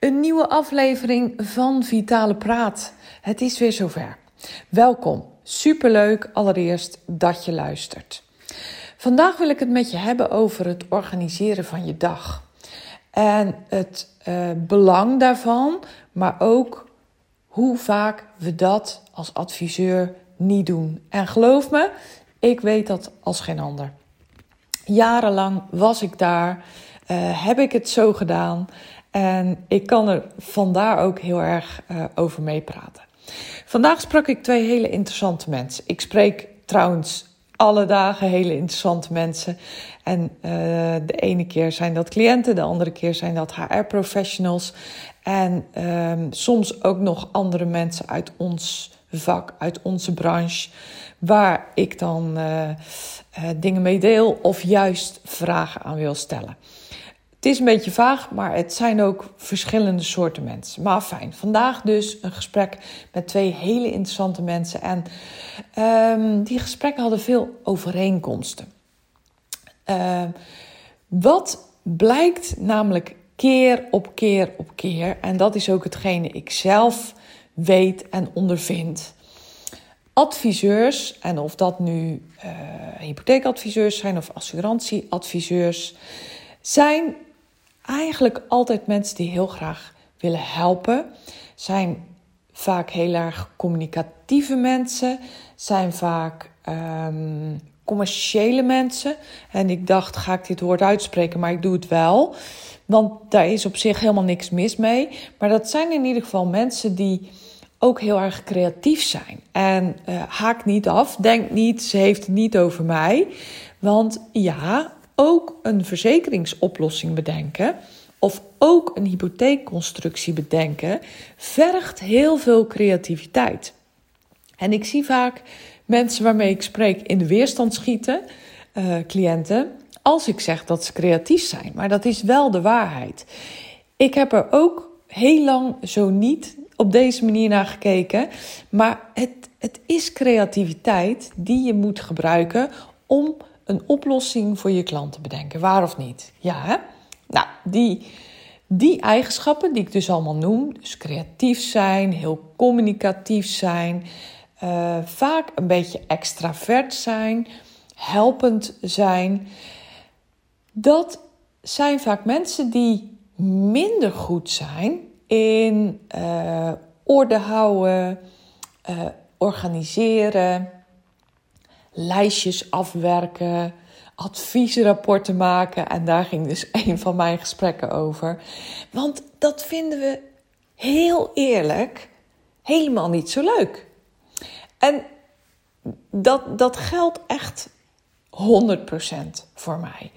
een nieuwe aflevering van Vitale Praat. Het is weer zover. Welkom. Superleuk allereerst dat je luistert. Vandaag wil ik het met je hebben over het organiseren van je dag. En het uh, belang daarvan, maar ook hoe vaak we dat als adviseur niet doen. En geloof me, ik weet dat als geen ander. Jarenlang was ik daar, uh, heb ik het zo gedaan en ik kan er vandaar ook heel erg uh, over meepraten. Vandaag sprak ik twee hele interessante mensen. Ik spreek trouwens alle dagen hele interessante mensen. En uh, de ene keer zijn dat cliënten, de andere keer zijn dat HR-professionals. En um, soms ook nog andere mensen uit ons vak, uit onze branche, waar ik dan uh, dingen mee deel of juist vragen aan wil stellen. Het is een beetje vaag, maar het zijn ook verschillende soorten mensen. Maar fijn, vandaag dus een gesprek met twee hele interessante mensen. En um, die gesprekken hadden veel overeenkomsten. Uh, wat blijkt namelijk keer op keer op keer, en dat is ook hetgene ik zelf weet en ondervind. Adviseurs, en of dat nu uh, hypotheekadviseurs zijn of assurantieadviseurs, zijn eigenlijk altijd mensen die heel graag willen helpen. Zijn vaak heel erg communicatieve mensen, zijn vaak um, commerciële mensen. En ik dacht, ga ik dit woord uitspreken, maar ik doe het wel. Want daar is op zich helemaal niks mis mee. Maar dat zijn in ieder geval mensen die ook heel erg creatief zijn. En uh, haak niet af, denk niet, ze heeft het niet over mij. Want ja, ook een verzekeringsoplossing bedenken of ook een hypotheekconstructie bedenken, vergt heel veel creativiteit. En ik zie vaak mensen waarmee ik spreek in de weerstand schieten, uh, cliënten, als ik zeg dat ze creatief zijn. Maar dat is wel de waarheid. Ik heb er ook heel lang zo niet op deze manier naar gekeken. Maar het, het is creativiteit die je moet gebruiken om een oplossing voor je klant te bedenken. Waar of niet? Ja, hè? Nou, die, die eigenschappen die ik dus allemaal noem, dus creatief zijn, heel communicatief zijn, uh, vaak een beetje extravert zijn, helpend zijn, dat zijn vaak mensen die minder goed zijn in uh, orde houden, uh, organiseren, lijstjes afwerken, adviesrapporten maken. En daar ging dus een van mijn gesprekken over. Want dat vinden we heel eerlijk helemaal niet zo leuk. En dat, dat geldt echt 100% voor mij.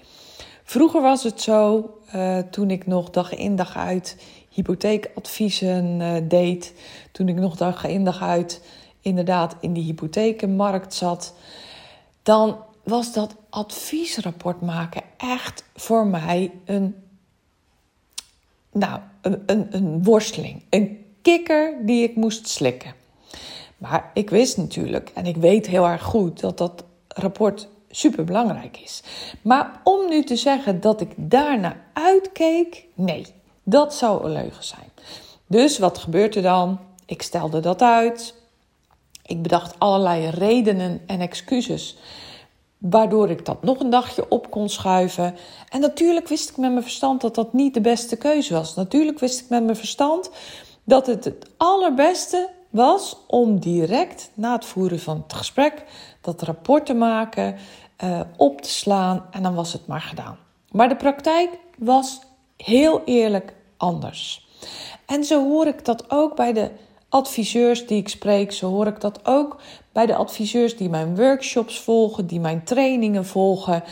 Vroeger was het zo, uh, toen ik nog dag in dag uit hypotheekadviezen uh, deed, toen ik nog dag in dag uit inderdaad in die hypothekenmarkt zat, dan was dat adviesrapport maken echt voor mij een, nou, een, een, worsteling. Een kikker die ik moest slikken. Maar ik wist natuurlijk, en ik weet heel erg goed, dat dat rapport super belangrijk is. Maar om nu te zeggen dat ik daarna uitkeek, nee, dat zou een leugen zijn. Dus wat gebeurt er dan? Ik stelde dat uit. Ik bedacht allerlei redenen en excuses waardoor ik dat nog een dagje op kon schuiven. En natuurlijk wist ik met mijn verstand dat dat niet de beste keuze was. Natuurlijk wist ik met mijn verstand dat het het allerbeste was om direct na het voeren van het gesprek dat rapport te maken, uh, op te slaan en dan was het maar gedaan. Maar de praktijk was heel eerlijk anders. En zo hoor ik dat ook bij de adviseurs die ik spreek, zo hoor ik dat ook bij de adviseurs die mijn workshops volgen, die mijn trainingen volgen.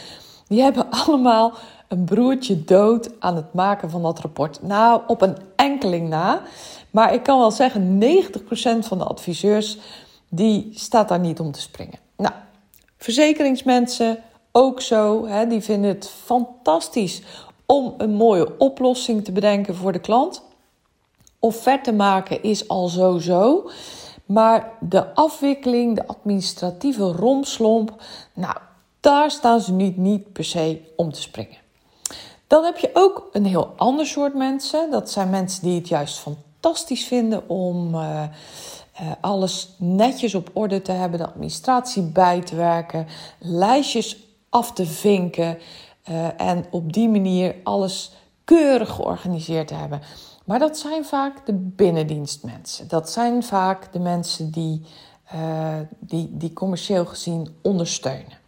Die hebben allemaal een broertje dood aan het maken van dat rapport. Nou, op een enkeling na. Maar ik kan wel zeggen, 90% van de adviseurs die staat daar niet om te springen. Nou, verzekeringsmensen ook zo. Hè, die vinden het fantastisch om een mooie oplossing te bedenken voor de klant. Offerte maken is al zo zo. Maar de afwikkeling, de administratieve romslomp, nou, daar staan ze niet, niet per se om te springen. Dan heb je ook een heel ander soort mensen. Dat zijn mensen die het juist fantastisch vinden om uh, uh, alles netjes op orde te hebben, de administratie bij te werken, lijstjes af te vinken uh, en op die manier alles keurig georganiseerd te hebben. Maar dat zijn vaak de binnendienstmensen. Dat zijn vaak de mensen die, uh, die, die commercieel gezien ondersteunen.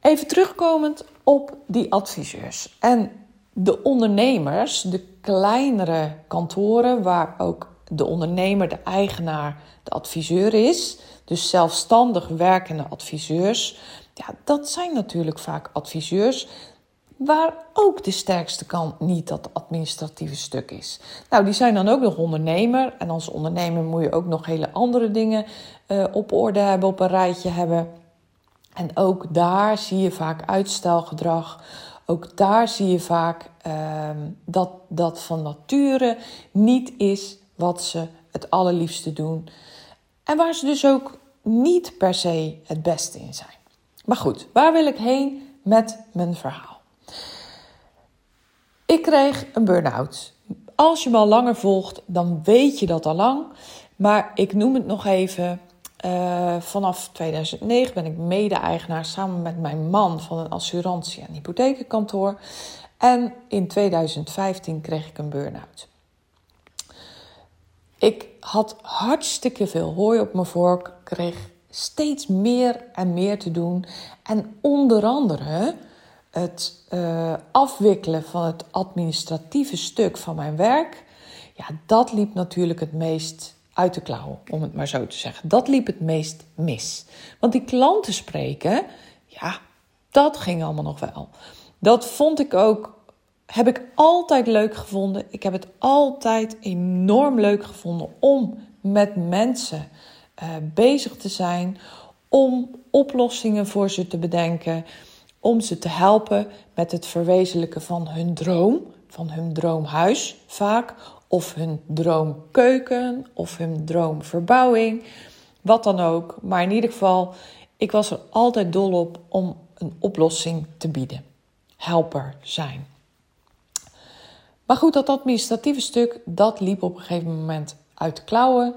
Even terugkomend op die adviseurs en de ondernemers, de kleinere kantoren waar ook de ondernemer, de eigenaar, de adviseur is. Dus zelfstandig werkende adviseurs. Ja, dat zijn natuurlijk vaak adviseurs waar ook de sterkste kant niet dat administratieve stuk is. Nou, die zijn dan ook nog ondernemer. En als ondernemer moet je ook nog hele andere dingen uh, op orde hebben, op een rijtje hebben. En ook daar zie je vaak uitstelgedrag. Ook daar zie je vaak uh, dat dat van nature niet is wat ze het allerliefste doen. En waar ze dus ook niet per se het beste in zijn. Maar goed, waar wil ik heen met mijn verhaal? Ik kreeg een burn-out. Als je me al langer volgt, dan weet je dat al lang. Maar ik noem het nog even. Uh, vanaf 2009 ben ik mede-eigenaar samen met mijn man van een assurantie- en hypothekenkantoor. En in 2015 kreeg ik een burn-out. Ik had hartstikke veel hooi op mijn vork, kreeg steeds meer en meer te doen. En onder andere het uh, afwikkelen van het administratieve stuk van mijn werk, ja, dat liep natuurlijk het meest uit de klauwen, om het maar zo te zeggen. Dat liep het meest mis. Want die klanten spreken, ja, dat ging allemaal nog wel. Dat vond ik ook, heb ik altijd leuk gevonden. Ik heb het altijd enorm leuk gevonden om met mensen uh, bezig te zijn, om oplossingen voor ze te bedenken om ze te helpen met het verwezenlijken van hun droom, van hun droomhuis vaak, of hun droomkeuken, of hun droomverbouwing, wat dan ook. Maar in ieder geval, ik was er altijd dol op om een oplossing te bieden. Helper zijn. Maar goed, dat administratieve stuk, dat liep op een gegeven moment uit de klauwen.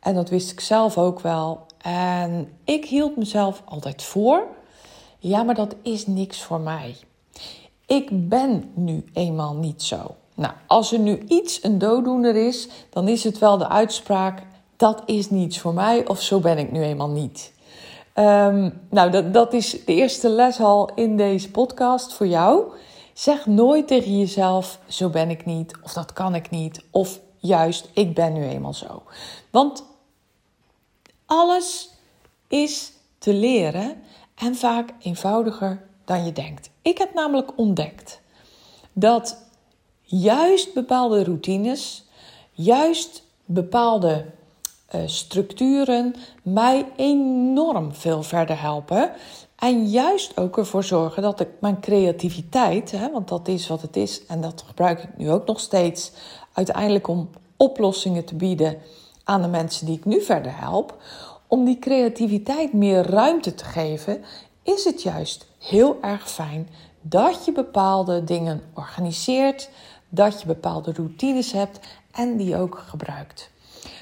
En dat wist ik zelf ook wel. En ik hield mezelf altijd voor ja, maar dat is niks voor mij. Ik ben nu eenmaal niet zo. Nou, als er nu iets een dooddoener is, dan is het wel de uitspraak: dat is niets voor mij of zo ben ik nu eenmaal niet. Um, nou, dat, dat is de eerste les al in deze podcast voor jou. Zeg nooit tegen jezelf: zo ben ik niet, of dat kan ik niet, of juist ik ben nu eenmaal zo. Want alles is te leren en vaak eenvoudiger dan je denkt. Ik heb namelijk ontdekt dat juist bepaalde routines, juist bepaalde uh, structuren mij enorm veel verder helpen. En juist ook ervoor zorgen dat ik mijn creativiteit, hè, want dat is wat het is en dat gebruik ik nu ook nog steeds, uiteindelijk om oplossingen te bieden aan de mensen die ik nu verder help, om die creativiteit meer ruimte te geven, is het juist heel erg fijn dat je bepaalde dingen organiseert, dat je bepaalde routines hebt en die ook gebruikt.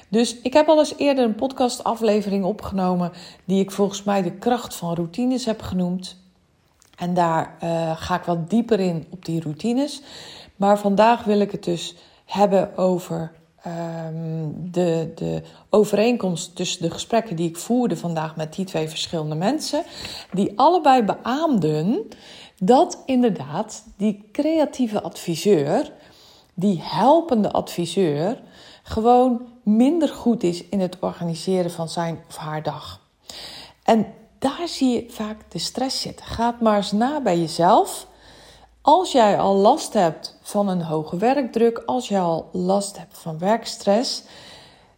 Dus ik heb al eens eerder een podcastaflevering opgenomen die ik volgens mij de kracht van routines heb genoemd. En daar uh, ga ik wat dieper in op die routines. Maar vandaag wil ik het dus hebben over um, de, de overeenkomst tussen de gesprekken die ik voerde vandaag met die twee verschillende mensen, die allebei beaamden dat inderdaad die creatieve adviseur, die helpende adviseur, gewoon minder goed is in het organiseren van zijn of haar dag. En daar zie je vaak de stress zitten. Ga maar eens na bij jezelf. Als jij al last hebt van een hoge werkdruk, als je al last hebt van werkstress,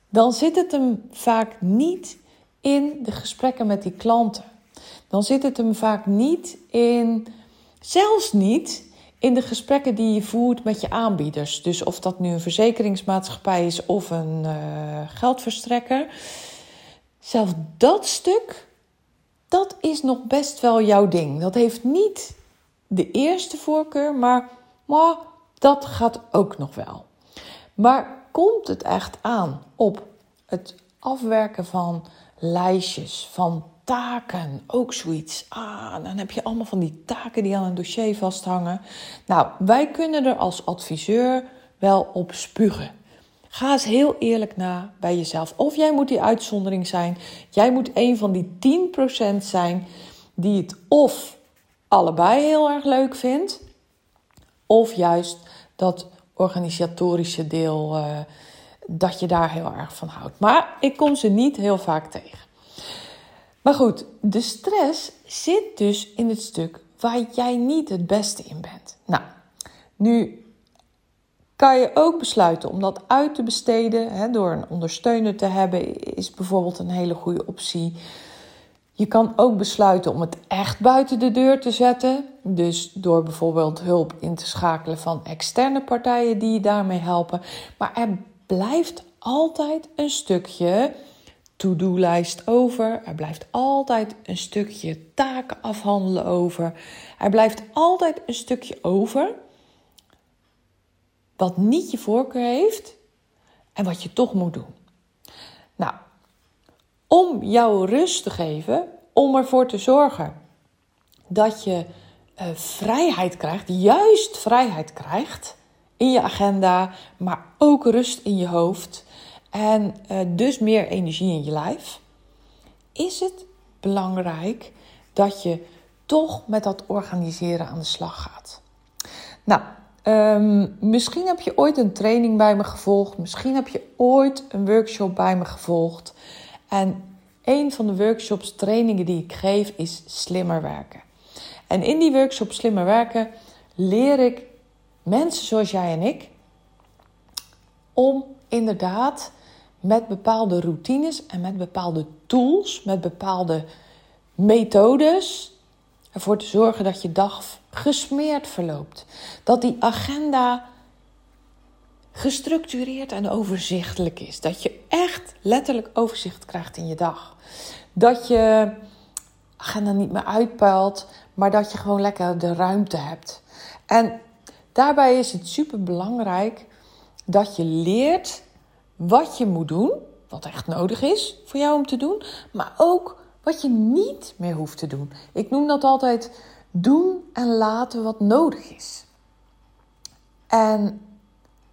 dan zit het hem vaak niet in de gesprekken met die klanten. Dan zit het hem vaak niet in, zelfs niet in de gesprekken die je voert met je aanbieders. Dus of dat nu een verzekeringsmaatschappij is of een uh, geldverstrekker. Zelfs dat stuk, dat is nog best wel jouw ding. Dat heeft niet de eerste voorkeur, maar, maar dat gaat ook nog wel. Maar komt het echt aan op het afwerken van lijstjes, van taken, ook zoiets. Ah, dan heb je allemaal van die taken die aan een dossier vasthangen. Nou, wij kunnen er als adviseur wel op spugen. Ga eens heel eerlijk na bij jezelf. Of jij moet die uitzondering zijn. Jij moet een van die 10% zijn die het of allebei heel erg leuk vindt, of juist dat organisatorische deel, uh, dat je daar heel erg van houdt. Maar ik kom ze niet heel vaak tegen. Maar goed, de stress zit dus in het stuk waar jij niet het beste in bent. Nou, nu kan je ook besluiten om dat uit te besteden. Hè, door een ondersteuner te hebben, is bijvoorbeeld een hele goede optie. Je kan ook besluiten om het echt buiten de deur te zetten. Dus door bijvoorbeeld hulp in te schakelen van externe partijen die je daarmee helpen. Maar er blijft altijd een stukje to-do-lijst over. Er blijft altijd een stukje taken afhandelen over. Er blijft altijd een stukje over wat niet je voorkeur heeft en wat je toch moet doen. Om jou rust te geven, om ervoor te zorgen dat je uh, vrijheid krijgt, juist vrijheid krijgt in je agenda, maar ook rust in je hoofd en uh, dus meer energie in je lijf, is het belangrijk dat je toch met dat organiseren aan de slag gaat. Nou, um, misschien heb je ooit een training bij me gevolgd, misschien heb je ooit een workshop bij me gevolgd. En een van de workshops, trainingen die ik geef, is slimmer werken. En in die workshop slimmer werken leer ik mensen zoals jij en ik om inderdaad met bepaalde routines en met bepaalde tools, met bepaalde methodes ervoor te zorgen dat je dag gesmeerd verloopt. Dat die agenda gestructureerd en overzichtelijk is. Dat je echt letterlijk overzicht krijgt in je dag. Dat je agenda niet meer uitpuilt, maar dat je gewoon lekker de ruimte hebt. En daarbij is het super belangrijk dat je leert wat je moet doen, wat echt nodig is voor jou om te doen, maar ook wat je niet meer hoeft te doen. Ik noem dat altijd doen en laten wat nodig is. En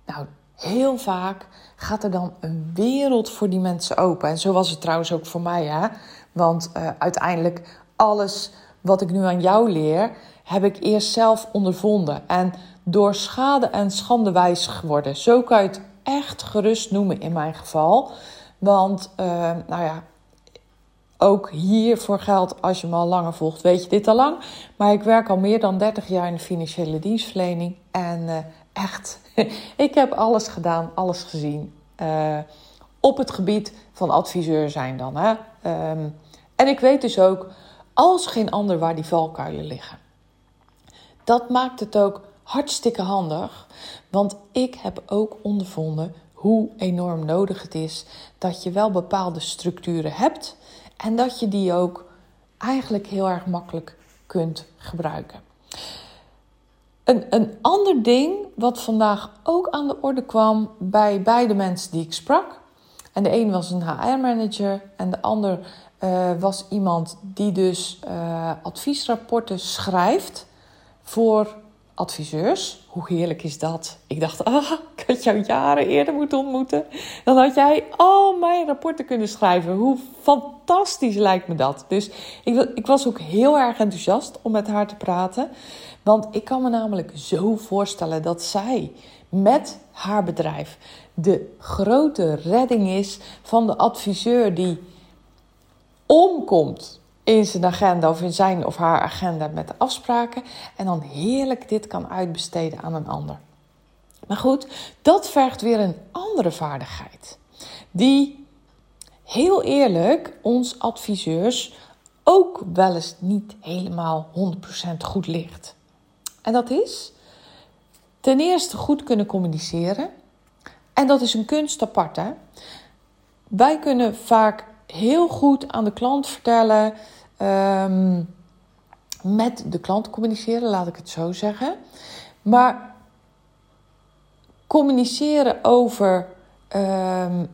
nou, heel vaak gaat er dan een wereld voor die mensen open. En zo was het trouwens ook voor mij, hè? Want uh, uiteindelijk alles wat ik nu aan jou leer, heb ik eerst zelf ondervonden. En door schade en schande wijs geworden. Zo kan je het echt gerust noemen in mijn geval. Want, uh, nou ja, ook hiervoor geldt, als je me al langer volgt, weet je dit al lang. Maar ik werk al meer dan 30 jaar in de financiële dienstverlening. En uh, echt, ik heb alles gedaan, alles gezien. Uh, op het gebied van adviseur zijn dan. Hè? Um, en ik weet dus ook, als geen ander, waar die valkuilen liggen. Dat maakt het ook hartstikke handig. Want ik heb ook ondervonden hoe enorm nodig het is dat je wel bepaalde structuren hebt en dat je die ook eigenlijk heel erg makkelijk kunt gebruiken. Een, een ander ding wat vandaag ook aan de orde kwam bij beide mensen die ik sprak. En de een was een HR-manager en de ander uh, was iemand die dus uh, adviesrapporten schrijft voor adviseurs. Hoe heerlijk is dat? Ik dacht, ah, ik had jou jaren eerder moeten ontmoeten. Dan had jij al mijn rapporten kunnen schrijven. Hoe fantastisch lijkt me dat. Dus ik, ik was ook heel erg enthousiast om met haar te praten. Want ik kan me namelijk zo voorstellen dat zij met haar bedrijf de grote redding is van de adviseur die omkomt in zijn agenda of in zijn of haar agenda met de afspraken. En dan heerlijk dit kan uitbesteden aan een ander. Maar goed, dat vergt weer een andere vaardigheid. Die heel eerlijk ons adviseurs ook wel eens niet helemaal 100% goed ligt. En dat is ten eerste goed kunnen communiceren. En dat is een kunst apart. Hè? Wij kunnen vaak heel goed aan de klant vertellen, um, met de klant communiceren, laat ik het zo zeggen. Maar communiceren over um,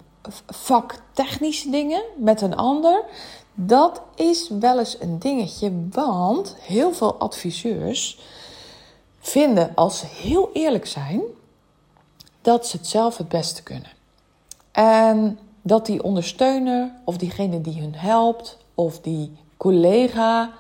vaktechnische dingen met een ander, dat is wel eens een dingetje. Want heel veel adviseurs vinden, als ze heel eerlijk zijn, dat ze het zelf het beste kunnen. En dat die ondersteuner of diegene die hun helpt of die collega,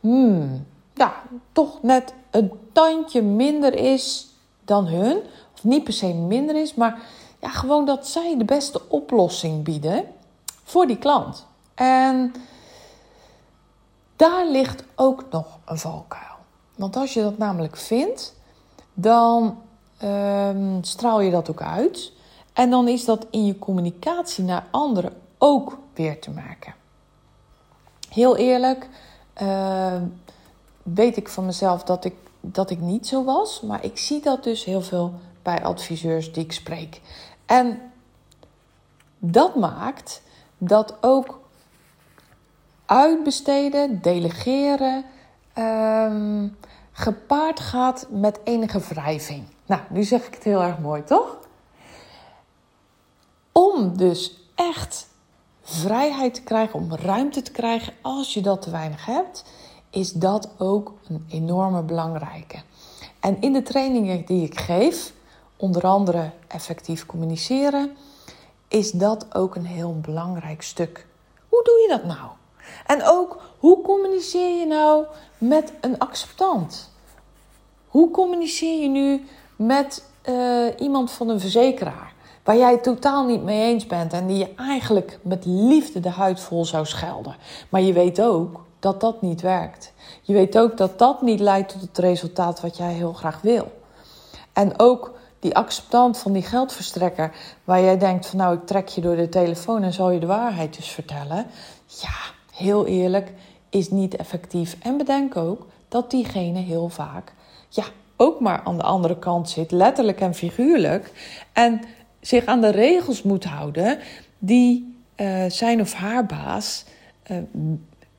hmm, ja, toch net een tandje minder is dan hun. Of niet per se minder is, maar ja, gewoon dat zij de beste oplossing bieden voor die klant. En daar ligt ook nog een valkuil. Want als je dat namelijk vindt, dan um, straal je dat ook uit. En dan is dat in je communicatie naar anderen ook weer te maken. Heel eerlijk, uh, weet ik van mezelf dat ik, dat ik niet zo was. Maar ik zie dat dus heel veel bij adviseurs die ik spreek. En dat maakt dat ook uitbesteden, delegeren, uh, gepaard gaat met enige wrijving. Nou, nu zeg ik het heel erg mooi, toch? Om dus echt vrijheid te krijgen, om ruimte te krijgen als je dat te weinig hebt, is dat ook een enorme belangrijke. En in de trainingen die ik geef, onder andere effectief communiceren, is dat ook een heel belangrijk stuk. Hoe doe je dat nou? En ook, hoe communiceer je nou met een acceptant? Hoe communiceer je nu met uh, iemand van een verzekeraar? Waar jij het totaal niet mee eens bent en die je eigenlijk met liefde de huid vol zou schelden. Maar je weet ook dat dat niet werkt. Je weet ook dat dat niet leidt tot het resultaat wat jij heel graag wil. En ook die acceptant van die geldverstrekker, waar jij denkt van nou ik trek je door de telefoon en zal je de waarheid dus vertellen. Ja, heel eerlijk, is niet effectief. En bedenk ook dat diegene heel vaak ja, ook maar aan de andere kant zit, letterlijk en figuurlijk. En zich aan de regels moet houden die uh, zijn of haar baas uh,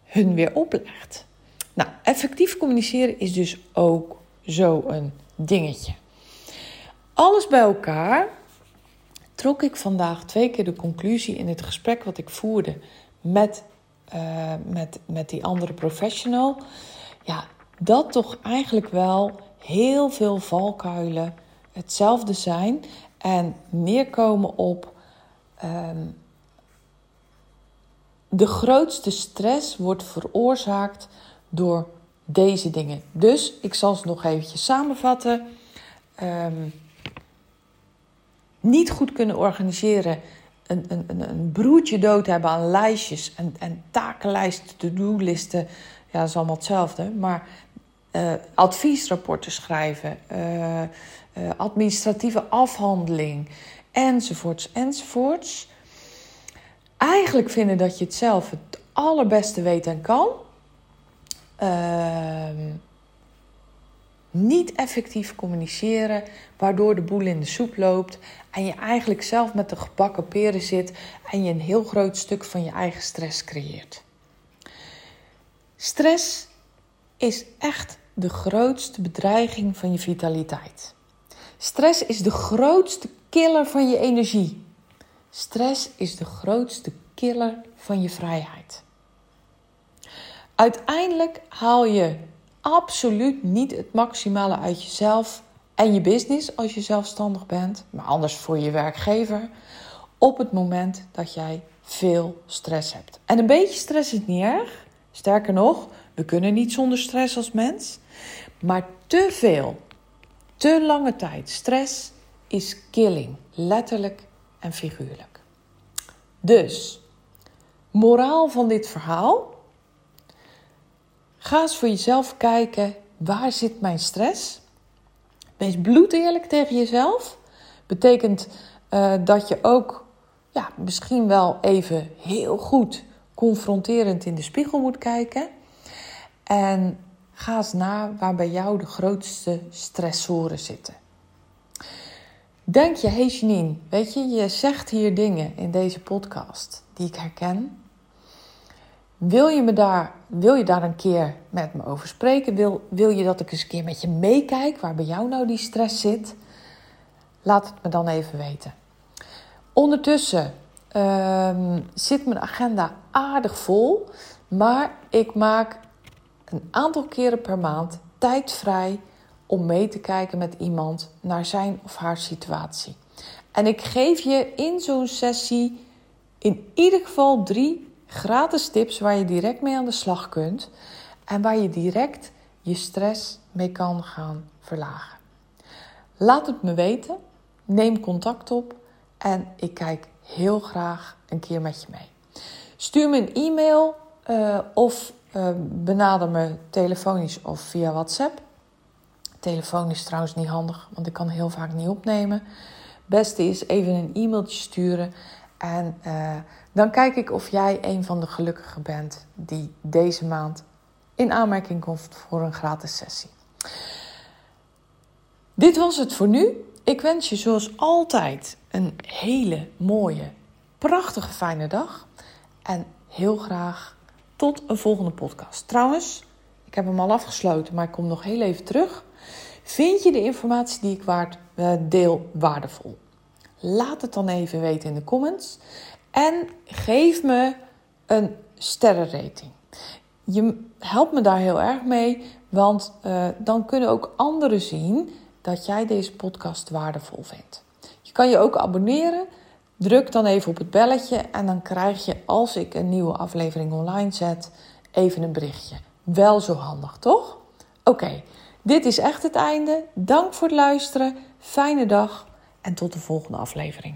hun weer oplegt. Nou, effectief communiceren is dus ook zo een dingetje. Alles bij elkaar trok ik vandaag twee keer de conclusie in het gesprek wat ik voerde met, uh, met, met die andere professional. Ja, dat toch eigenlijk wel heel veel valkuilen hetzelfde zijn en neerkomen op um, de grootste stress wordt veroorzaakt door deze dingen. Dus ik zal ze nog eventjes samenvatten. Um, niet goed kunnen organiseren, een, een, een broertje dood hebben aan lijstjes en, en takenlijsten, to-do-listen. Ja, dat is allemaal hetzelfde. Maar uh, adviesrapporten schrijven, uh, administratieve afhandeling, enzovoorts, enzovoorts. Eigenlijk vinden dat je het zelf het allerbeste weet en kan. Ehm, niet effectief communiceren, waardoor de boel in de soep loopt en je eigenlijk zelf met de gebakken peren zit en je een heel groot stuk van je eigen stress creëert. Stress is echt de grootste bedreiging van je vitaliteit. Stress is de grootste killer van je energie. Stress is de grootste killer van je vrijheid. Uiteindelijk haal je absoluut niet het maximale uit jezelf en je business als je zelfstandig bent, maar anders voor je werkgever, op het moment dat jij veel stress hebt. En een beetje stress is niet erg. Sterker nog, we kunnen niet zonder stress als mens. Maar te veel, te lange tijd stress is killing, letterlijk en figuurlijk. Dus, moraal van dit verhaal: Ga eens voor jezelf kijken, waar zit mijn stress? Wees bloedeerlijk tegen jezelf. Betekent uh, dat je ook ja, misschien wel even heel goed confronterend in de spiegel moet kijken. En ga eens na waar bij jou de grootste stressoren zitten. Denk je, hey Janine, weet je, je zegt hier dingen in deze podcast die ik herken. Wil je, me daar, wil je daar een keer met me over spreken? Wil, wil je dat ik eens een keer met je meekijk waar bij jou nou die stress zit? Laat het me dan even weten. Ondertussen uh, zit mijn agenda aardig vol, maar ik maak een aantal keren per maand tijd vrij om mee te kijken met iemand naar zijn of haar situatie. En ik geef je in zo'n sessie in ieder geval drie gratis tips waar je direct mee aan de slag kunt en waar je direct je stress mee kan gaan verlagen. Laat het me weten, neem contact op en ik kijk heel graag een keer met je mee. Stuur me een e-mail uh, of uh, benader me telefonisch of via WhatsApp. Telefoon is trouwens niet handig, want ik kan heel vaak niet opnemen. Beste is even een e-mailtje sturen. En uh, dan kijk ik of jij een van de gelukkigen bent die deze maand in aanmerking komt voor een gratis sessie. Dit was het voor nu. Ik wens je zoals altijd een hele mooie, prachtige, fijne dag. En heel graag tot een volgende podcast. Trouwens, ik heb hem al afgesloten, maar ik kom nog heel even terug. Vind je de informatie die ik waard, uh, deel waardevol? Laat het dan even weten in de comments. En geef me een sterrenrating. Je helpt me daar heel erg mee, want uh, dan kunnen ook anderen zien dat jij deze podcast waardevol vindt. Je kan je ook abonneren. Druk dan even op het belletje en dan krijg je als ik een nieuwe aflevering online zet, even een berichtje. Wel zo handig, toch? Oké, dit is echt het einde. Dank voor het luisteren. Fijne dag en tot de volgende aflevering.